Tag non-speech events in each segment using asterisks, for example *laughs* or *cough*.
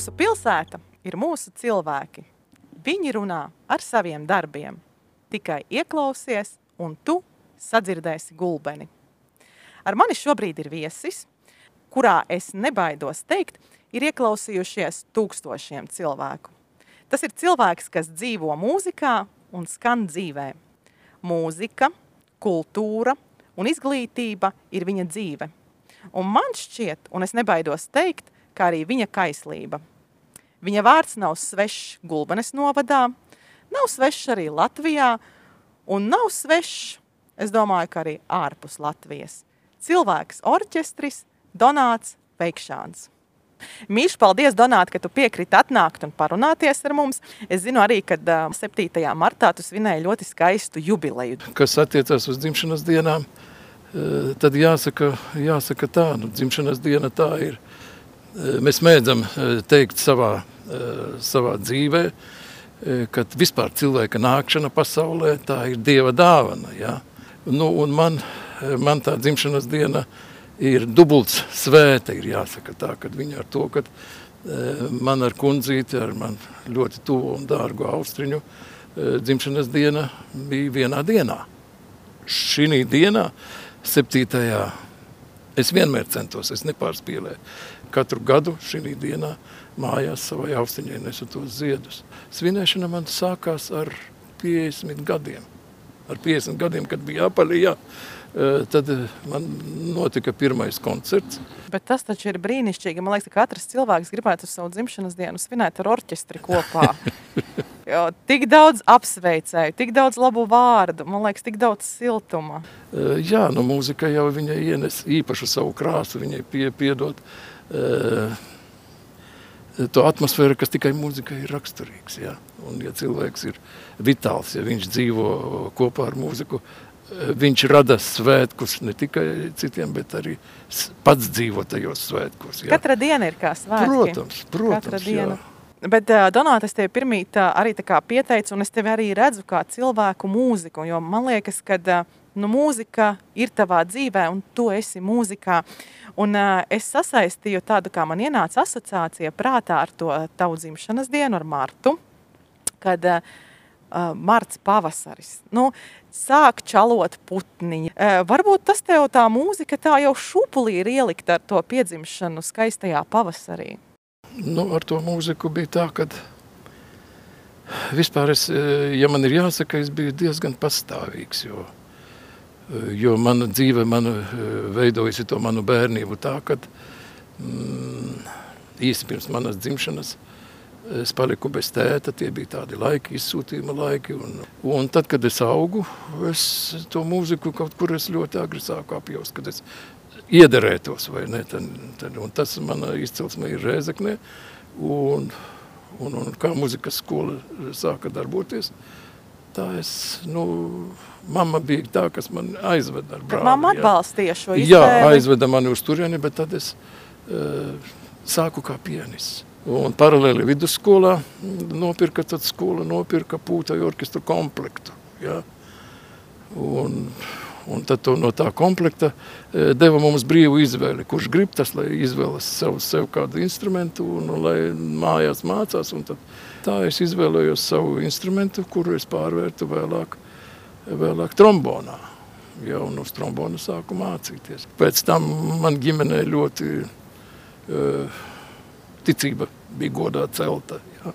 Mūsu pilsēta ir mūsu cilvēki. Viņi runā ar saviem darbiem. Tikai ieklausies, un tu sadzirdēsi gulbeni. Ar mani šobrīd ir viesis, kurā es nebaidos teikt, ir ieklausījušies tūkstošiem cilvēku. Tas ir cilvēks, kas dzīvo mūzikā un skan dzīvē. Mūzika, kultūra un izglītība ir viņa dzīve. Un man šķiet, un es nebaidos teikt, kā arī viņa kaislība. Viņa vārds nav svešs Gulbenes novadā, nav svešs arī Latvijā, un nav svešs, es domāju, ka arī ārpus Latvijas. Cilvēks orķestris Donāts Veikšāns. Mīļš, paldies, Donāt, ka tu piekriti atnākt un parunāties ar mums. Es zinu arī, ka 7. martā tu svinēji ļoti skaistu jubileju. Kas attiecas uz dzimšanas dienām, tad jāsaka, jāsaka tā, nu, dzimšanas diena tā ir. Mēs mēdzam teikt savā, savā dzīvē, kad vispār cilvēka nākšana pasaulē, tā ir Dieva dāvana. Ja? Nu, un man, man tā dzimšanas diena ir dubults svēta, ir jāsaka tā, kad viņa ar to, kad man ar kundzīti, ar man ļoti tuvu un dārgu austriņu dzimšanas diena bija vienā dienā. Šī dienā, 7. es vienmēr centos, es nepārspīlēju. Katru gadu šī dienā mājās savai austiņai nesu tos ziedus. Svinēšana man sākās ar 50 gadiem. Ar 50 gadiem, kad bija apaļījā, tad man notika pirmais koncerts. Bet tas taču ir brīnišķīgi. Man liekas, ka katrs cilvēks gribētu savu dzimšanas dienu svinēt ar orķestri kopā. *laughs* jo tik daudz apsveicēju, tik daudz labu vārdu, man liekas, tik daudz siltuma. Jā, nu mūzika jau viņai ienes īpašu savu krāsu, viņai pie, piedot to atmosfēru, kas tikai mūzikai ir raksturīgs. Ja? Un, ja cilvēks ir vitāls, ja viņš dzīvo kopā ar mūziku, viņš rada svētkus ne tikai citiem, bet arī pats dzīvo tajos svētkos. Ja? Katra diena ir kā svētki. Protams, protams. Katra diena. Jā. Bet, Donāta, es tevi pirmīt arī tā kā pieteicu, un es tevi arī redzu kā cilvēku mūziku, jo man liekas, ka nu, mūzika ir tavā dzīvē, un tu esi mūzikā. Un uh, es sasaistīju tādu, kā man ienāca asociācija prātā ar to tavu dzimšanas dienu, ar Martu, kad uh, marts pavasaris. Nu, sāk čalot putniņi. Uh, varbūt tas tev tā mūzika tā jau šupulī ir ielikt ar to piedzimšanu skaistajā pavasarī. Nu, ar to mūziku bija tā, ka vispār es, ja man ir jāsaka, es biju diezgan pastāvīgs, jo jo mana dzīve manu, veidojusi to manu bērnību tā, ka mm, īsi pirms manas dzimšanas es paliku bez tēta, tie bija tādi laiki, izsūtījuma laiki, un, un tad, kad es augu, es to mūziku kaut kur es ļoti agri sāku apjaust, kad es iederētos, vai ne, tad, tad, un tas mana izcelsme ir Rēzeknē, un, un, un kā muzikas skola sāka darboties, tā es, nu, Mama bija tā, kas man aizveda ar brāli. Mama atbalstīja šo izvēli? Jā, aizveda mani uz turieni, bet tad es uh, sāku kā pianists. Un paralēli vidusskolā nopirka tad skola, nopirka pūtai orkestru komplektu. Ja? Un, un tad no tā komplekta uh, deva mums brīvu izvēli. Kurš grib tas, lai izvēlas sev, sev kādu instrumentu un, un lai mājās mācās. Un tad tā es izvēlējos savu instrumentu, kuru es pārvērtu vēlāk vēlāk trombonā. Jau no trombona sāku mācīties. Pēc tam man ģimenē ļoti uh, ticība bija godā celta. Ja.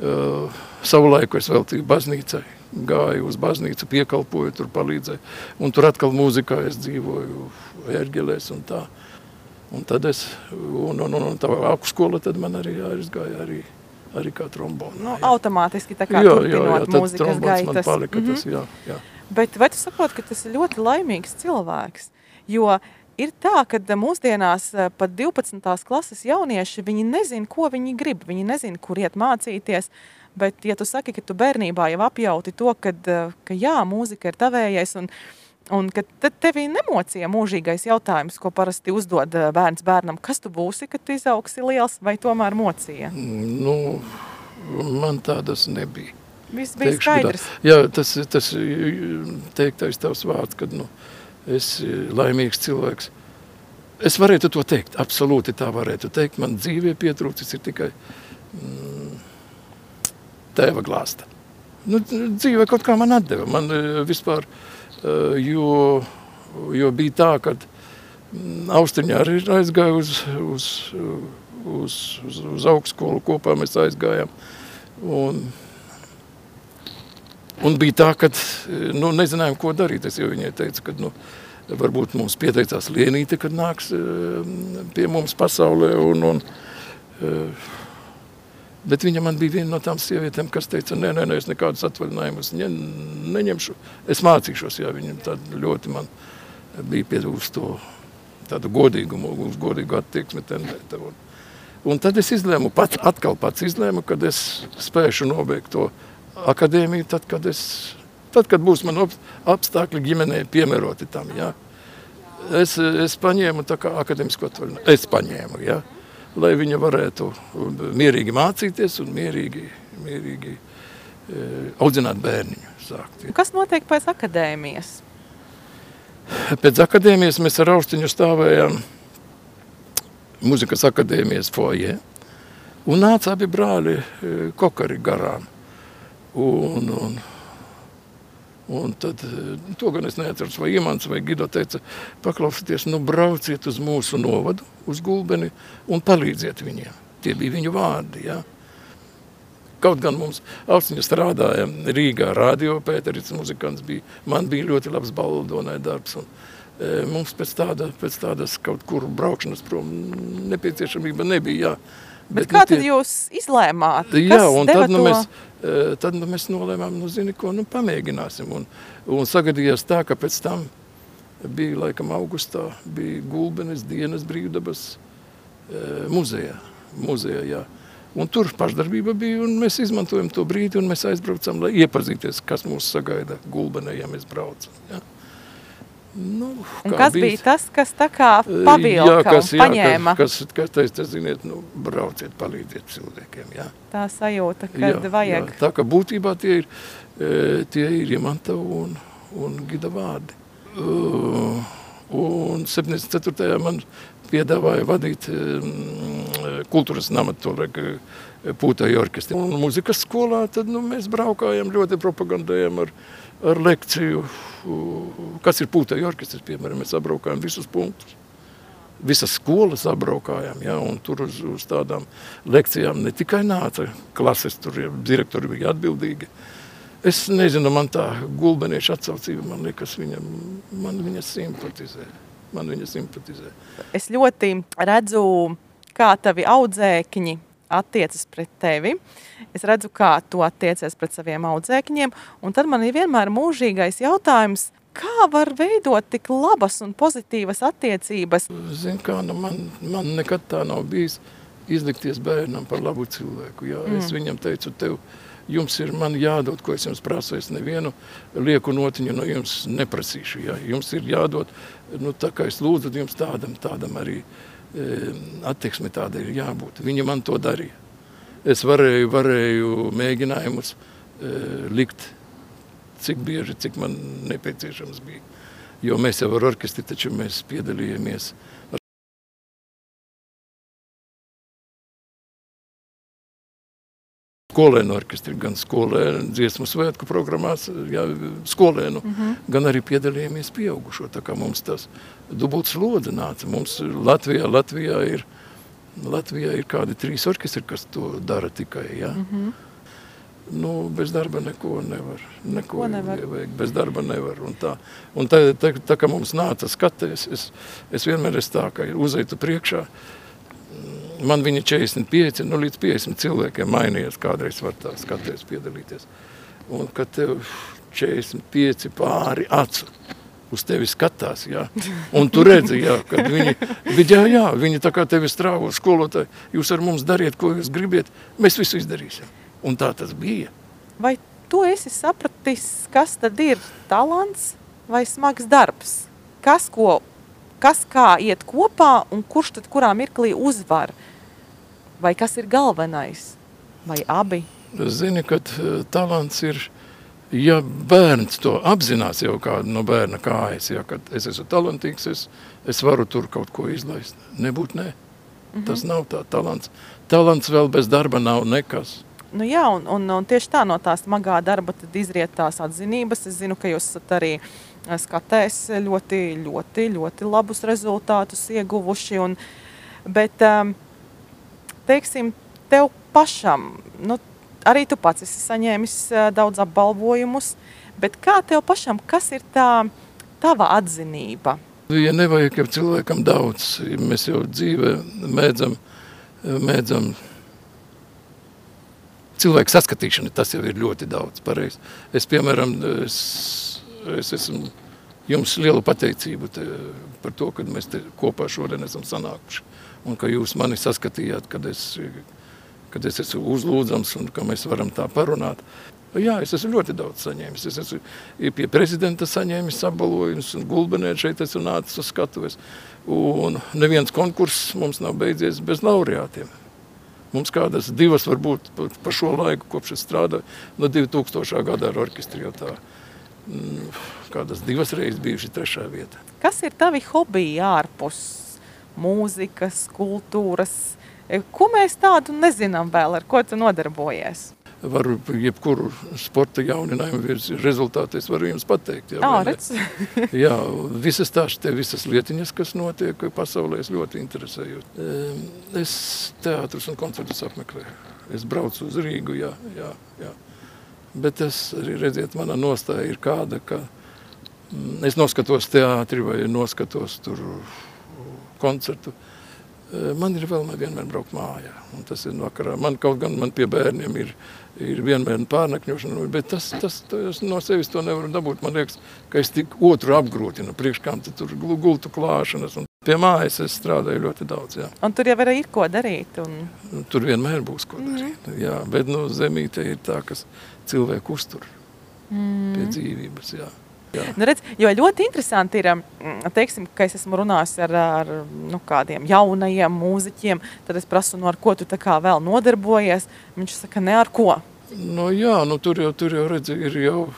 Uh, savu laiku es veltīju baznīcai, gāju uz baznīcu, piekalpoju, tur palīdzēju. Un tur atkal mūzikā es dzīvoju ērģelēs un tā. Un tad es, un, un, un, un tā augstskola tad man arī aizgāja arī arī kā trombona. Nu, jā. automātiski tā kā jā, turpinot jā, jā, mūzikas gaitas. Palika, mm -hmm. tas, jā, jā. Bet vai tu saproti, ka tas ir ļoti laimīgs cilvēks? Jo ir tā, ka mūsdienās eh, pat 12. klases jaunieši, viņi nezin, ko viņi grib, viņi nezin, kur iet mācīties, bet ja tu saki, ka tu bērnībā jau apjauti to, kad, eh, ka jā, mūzika ir tavējais un, Un kad tevī nemocīja mūžīgais jautājums, ko parasti uzdod eh, bērns bērnam, kas tu būsi, kad tu izaugsi liels, vai tomēr mocīja? Nu, man tādas nebija. Viss bija Teikšu, skaidrs. Tā. Jā, tas, tas teiktais tavs vārds, kad nu, es laimīgs cilvēks. Es varētu to teikt, absolūti tā varētu teikt. Man dzīvē pietrūcis ir tikai mm, tēva glāsta. Nu, dzīve kaut kā man atdeva. Man eh, vispār, eh, jo, jo bija tā, ka mm, Austriņā arī aizgāja uz, uz, uz, uz, uz augstskolu, kopā mēs aizgājām. Un, un bija tā, ka nu, nezinājām, ko darīt. Es jau viņai teicu, ka nu, varbūt mums pieteicās Lienīte, kad nāks eh, pie mums pasaulē. Un, un, eh, bet viņa man bija viena no tām sievietēm, kas teica, nē, nē, nē es nekādus atvaļinājumus ne, neņemšu. Es mācīšos, jā, viņa ļoti man bija pie uz to tādu godīgumu, uz godīgu attieksmi tendēta. Un, un tad es izlēmu, pat, atkal pats izlēmu, kad es spēšu nobeigt to akadēmiju, tad, kad es Tad, kad būs man apstākļi ģimenē piemēroti tam, jā. Es, es paņēmu tā kā akademisko atvaļinājumu. Es paņēmu, jā. Lai viņa varētu mierīgi mācīties un mierīgi, mierīgi e, audzināt bērniņu. Sākt. Kas notiek pēc akadēmijas? Pēc akadēmijas mēs ar Austiņu stāvējām muzikas akadēmijas foje. Un nāca abi brāļi e, kokari garām. Un, un, Un tad, eh, to gan es neatceros, vai Imants vai Gido teica, paklausieties, nu brauciet uz mūsu novadu, uz Gulbeni un palīdziet viņiem. Tie bija viņu vārdi, jā. Kaut gan mums austiņa strādāja Rīgā radio, Pēteris muzikants bija, man bija ļoti labs baldonai darbs. Un, e, mums pēc, tāda, pēc tādas kaut kur braukšanas prom nepieciešamība nebija, jā. Bet, Bet kā nu, tie... tad jūs izlēmāt? Jā, un tad, nu, to? mēs, Eh, tad nu, mēs nolēmām, nu, zini, ko nu, pamēģināsim. Un, un sagadījās tā, ka pēc tam bija laikam augustā, bija gulbenes dienas brīvdabas e, muzejā. muzejā jā. Un tur pašdarbība bija, un mēs izmantojam to brīdi, un mēs aizbraucam, lai iepazīties, kas mūs sagaida gulbenē, ja mēs braucam. Jā. Nu, kas bija? tas, kas tā kā pavilka jā, kas, un paņēma? Jā, kas, kas, kas teica, ziniet, nu, brauciet, palīdziet cilvēkiem, jā. Tā sajūta, kad jā, vajag. Jā, tā ka būtībā tie ir, tie ir Imanta un, un Gida vārdi. Uh, un 74. man piedāvāja vadīt um, kultūras nama tolaik pūtāju orkestri. Un muzikas skolā tad nu, mēs braukājam, ļoti propagandējam ar, ar lekciju kas ir pūtēji orķestris, piemēram, mēs apbraukājam visus punktus. Visas skolas apbraukājām, ja, un tur uz, uz tādām lekcijām ne tikai nāca klases, tur ja, direktori bija atbildīgi. Es nezinu, man tā gulbenieša atsaucība, man liekas, viņa, man viņa simpatizē. Man viņa simpatizē. Es ļoti redzu, kā tavi audzēkņi attiecas pret tevi. Es redzu, kā tu attiecies pret saviem audzēkņiem. Un tad man ir vienmēr mūžīgais jautājums, kā var veidot tik labas un pozitīvas attiecības? Zini, kā nu man, man nekad tā nav bijis izlikties bērnam par labu cilvēku. Jā. Mm. Es viņam teicu, tev, jums ir man jādod, ko es jums prasu. Es nevienu lieku notiņu no jums neprasīšu. Jā. Jums ir jādod, nu, tā kā es lūdzu jums tādam, tādam arī attieksme tāda ir jābūt. Viņa man to darīja. Es varēju, varēju mēģinājumus likt, cik bieži, cik man nepieciešams bija. Jo mēs jau ar orkestri taču mēs piedalījāmies skolēnu orķestri, gan skolēnu dziesmu svētku programmās, jā, skolēnu, mm -hmm. gan arī piedalījāmies pieaugušo. Tā kā mums tas dubults lodze nāca. Mums Latvijā, Latvijā ir, Latvijā ir kādi trīs orķestri, kas to dara tikai, jā. Mm -hmm. Nu, bez darba neko nevar. Neko nevar. Vajag, bez darba nevar. Un tā, un tā, tā, tā kā mums nāca skaties, es, es vienmēr esmu tā, ka uzeitu priekšā, man viņa 45, nu līdz 50 cilvēkiem mainījies, kādreiz var tā skaties piedalīties. Un kad tev 45 pāri acu uz tevi skatās, jā. Un tu redzi, jā, kad viņi, viņi, jā, jā, viņi tā kā tevi strāvo skolotāji, jūs ar mums dariet, ko jūs gribiet, mēs visu izdarīsim. Un tā tas bija. Vai tu esi sapratis, kas tad ir talants vai smags darbs? Kas, ko, kas kā iet kopā un kurš tad kurā mirklī uzvar? Vai kas ir galvenais? Vai abi? Zini, ka eh, talants ir ja bērns to apzinās jau kādu no bērna kājas, ja, kad es esmu talantīgs, es, es varu tur kaut ko izlaist. Nebūt nē. Mm -hmm. Tas nav tā talants. Talants vēl bez darba nav nekas. Nu jā, un, un, un tieši tā no tā smagā darba izriet tās atzinības. Es zinu, ka jūs esat arī skatējis ļoti, ļoti, ļoti labus rezultātus ieguvuši. Un, bet, teiksim, tev pašam, nu, arī tu pats esi saņēmis daudz apbalvojumus, bet kā tev pašam, kas ir tā tava atzinība? Ja nevajag jau cilvēkam daudz, mēs jau dzīvē mēdzam, mēdzam cilvēku saskatīšana, tas jau ir ļoti daudz pareizi. Es, piemēram, es, es esmu jums lielu pateicību te, par to, ka mēs te kopā šodien esam sanākuši un ka jūs mani saskatījāt, kad es kad es esmu uzlūdzams un ka mēs varam tā parunāt. Jā, es esmu ļoti daudz saņēmis. Es esmu pie prezidenta saņēmis apbalvojumus, un Gulbenē šeit esmu nācis uz skatuves. Un neviens konkurss mums nav beidzies bez laureātiem. Mums kādas divas varbūt pa šo laiku, kopš es strādāju, no 2000. gada ar orķestri jau tā mm, kādas divas reizes bijuši trešā vieta. Kas ir tavi hobiji ārpus mūzikas, kultūras, Ko mēs tādu nezinām vēl, ar ko tu nodarbojies? Varu jebkuru sporta jauninājumu rezultātu es varu jums pateikt. Jā, à, *laughs* jā visas tās te visas lietiņas, kas notiek pasaulē, es ļoti interesēju. Es teātrus un koncertus apmeklēju. Es braucu uz Rīgu, jā, jā, jā. Bet es arī, redziet, mana nostāja ir kāda, ka mm, es noskatos teātri vai noskatos tur koncertu. Eh, man ir vēlme vienmēr braukt mājā. Un tas ir vakarā. Man kaut gan man pie bērniem ir, ir vienmēr pārnakņošana, bet tas, tas, tas no sevis to nevaru dabūt. Man liekas, ka es tik otru apgrūtinu, priekš kam tur gultu klāšanas. Un pie mājas es strādāju ļoti daudz. Jā. Un tur jau arī ir ko darīt. Un... Tur vienmēr būs ko darīt. Mm. Jā, bet nu, zemīte ir tā, kas cilvēku uztur mm. pie dzīvības. Jā. Nu, redz, jo ļoti interesanti ir, mm, teiksim, ka es esmu runājis ar, ar nu, kādiem jaunajiem mūziķiem, tad es prasu, nu, ar ko tu vēl nodarbojies. Viņš saka, ne ar ko. Nu, jā, nu, tur jau, tur jau redz, ir jau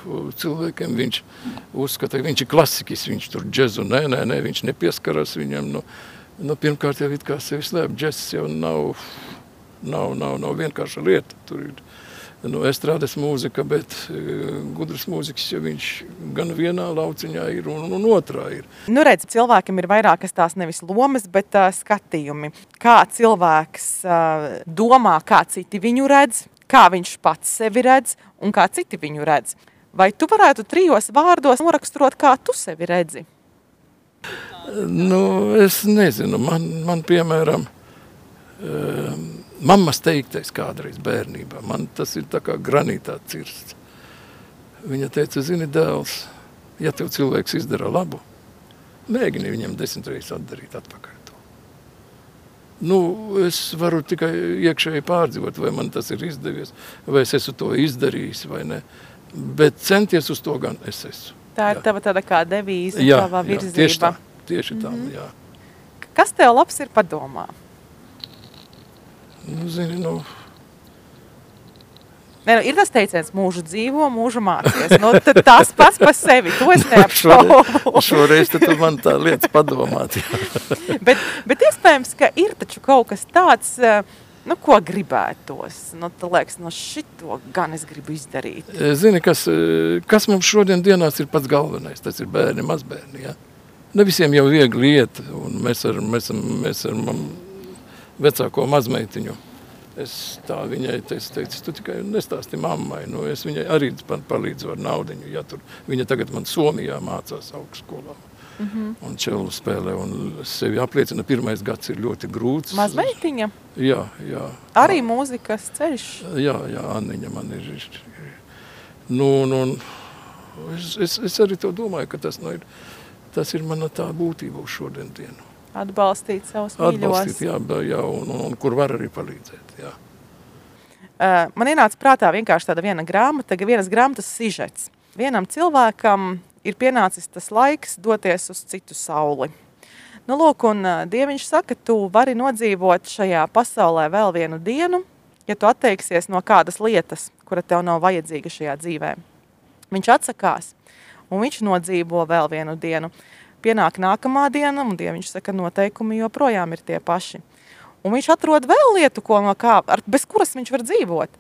cilvēkiem, viņš uzskata, ka viņš ir klasiķis, viņš tur džezu, nē, nē, nē, viņš nepieskaras viņam. Nu, nu, pirmkārt jau it kā sevi slēp, džezs jau nav, nav, nav, nav vienkārša lieta. Tur ir nu, estrādes mūzika, bet uh, gudrs mūzikas, ja viņš gan vienā lauciņā ir un, un otrā ir. Nu, redz, cilvēkam ir vairākas tās nevis lomas, bet uh, skatījumi. Kā cilvēks uh, domā, kā citi viņu redz, kā viņš pats sevi redz un kā citi viņu redz. Vai tu varētu trijos vārdos noraksturot, kā tu sevi redzi? Nu, es nezinu, man, man piemēram, um, mammas teiktais kādreiz bērnībā. Man tas ir tā kā granītā cirsts. Viņa teica, zini, dēls, ja tev cilvēks izdara labu, mēģini viņam desmit reizes atdarīt atpakaļ to. Nu, es varu tikai iekšēji pārdzīvot, vai man tas ir izdevies, vai es esmu to izdarījis vai ne. Bet centies uz to gan es esmu. Tā ir jā. tava tāda kā devīze, jā, tava virzība. Jā, tieši tā, tieši tā, mm -hmm. jā. Kas tev labs ir padomā? Nu, zini, nu, Ne, nu, ir tas teiciens, mūžu dzīvo, mūžu mācīties. Nu, tas pats par sevi. To es *laughs* neapšaubu. šoreiz, šoreiz tu man tā lietas padomāt. *laughs* bet, bet iespējams, ka ir taču kaut kas tāds, eh, nu, ko gribētos. Nu, tā liekas, no šito gan es gribu izdarīt. Eh, zini, kas, eh, kas mums šodien dienās ir pats galvenais? Tas ir bērni, mazbērni. Ja? Ne visiem jau viegli iet, un mēs ar, mēs, mēs ar, mēs ar vecāko mazmeitiņu. Es tā viņai teicu, tu tikai nestāsti mammai. Nu, es viņai arī palīdzu ar naudu. Ja tur, viņa tagad man Somijā mācās augstskolā. Mm -hmm. Un čelu spēlē, un sevi apliecina, pirmais gads ir ļoti grūts. Mazmeitiņa? Jā, jā. Arī mūzikas ceļš? Jā, jā, Anniņa man ir. ir nu, nu, es, es, es arī to domāju, ka tas, nu, ir, tas ir mana tā būtība uz šodien dienu. Atbalstīt savus mīļos. Atbalstīt, jā, jā un, un, un kur var arī palīdzēt, jā. Uh, man ienāca prātā vienkārši tāda viena grāmata, vienas grāmatas sižets. Vienam cilvēkam ir pienācis tas laiks doties uz citu sauli. Nu, lūk, un uh, Dieviņš saka, tu vari nodzīvot šajā pasaulē vēl vienu dienu, ja tu atteiksies no kādas lietas, kura tev nav vajadzīga šajā dzīvē. Viņš atsakās, un viņš nodzīvo vēl vienu dienu. Pienāk nākamā diena, un Dieviņš saka, noteikumi joprojām ir tie paši. Un viņš atrod vēl lietu, ko no kā, ar, bez kuras viņš var dzīvot.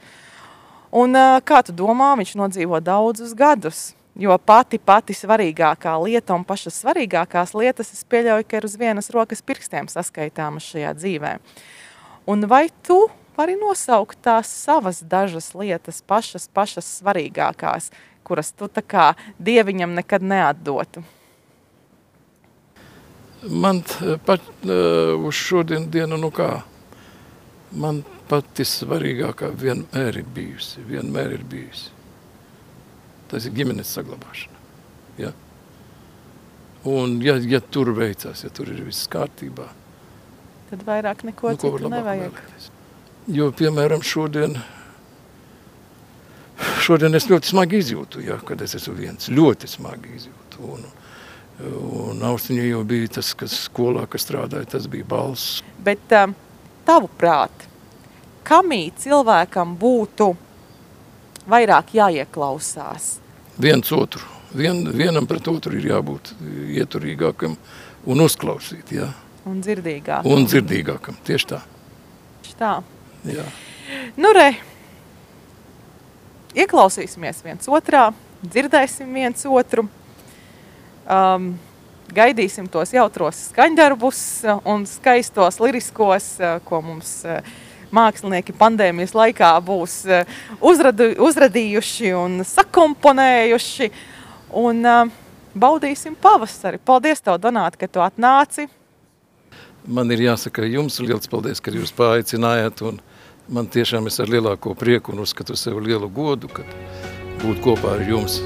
Un kā tu domā, viņš nodzīvo daudzus gadus. Jo pati, pati svarīgākā lieta un pašas svarīgākās lietas, es pieļauju, ka ir uz vienas rokas pirkstiem saskaitāmas šajā dzīvē. Un vai tu vari nosaukt tās savas dažas lietas, pašas, pašas svarīgākās, kuras tu tā kā dieviņam nekad neatdotu? Man pat uh, uz šodien dienu, nu kā, man pati svarīgākā vienmēr ir bijusi, vienmēr ir bijusi. Tas ir ģimenes saglabāšana. Ja? Un ja, ja tur veicās, ja tur ir viss kārtībā, tad vairāk neko nu, citu nevajag. Vēlēties. Jo, piemēram, šodien, šodien es ļoti smagi izjūtu, ja, kad es esmu viens, ļoti smagi izjūtu. Un, Un austiņa jau bija tas, kas skolā, kas strādāja, tas bija balss. Bet um, tavu prāt, kamī cilvēkam būtu vairāk jāieklausās? Viens otru. Vien, vienam pret otru ir jābūt ieturīgākam un uzklausīt, jā. Un dzirdīgākam. Un dzirdīgākam, tieši tā. Tieši tā. Jā. Nu re, ieklausīsimies viens otrā, dzirdēsim viens otru. Um, gaidīsim tos jautros skaņdarbus un skaistos liriskos, uh, ko mums uh, mākslinieki pandēmijas laikā būs uh, uzradu, uzradījuši un sakomponējuši. Un baudīsim pavasari. Paldies tev, Donāt, ka tu atnāci. Man ir jāsaka jums liels paldies, ka jūs paaicinājāt un man tiešām es ar lielāko prieku un uzskatu sev lielu godu, kad būt kopā ar jums.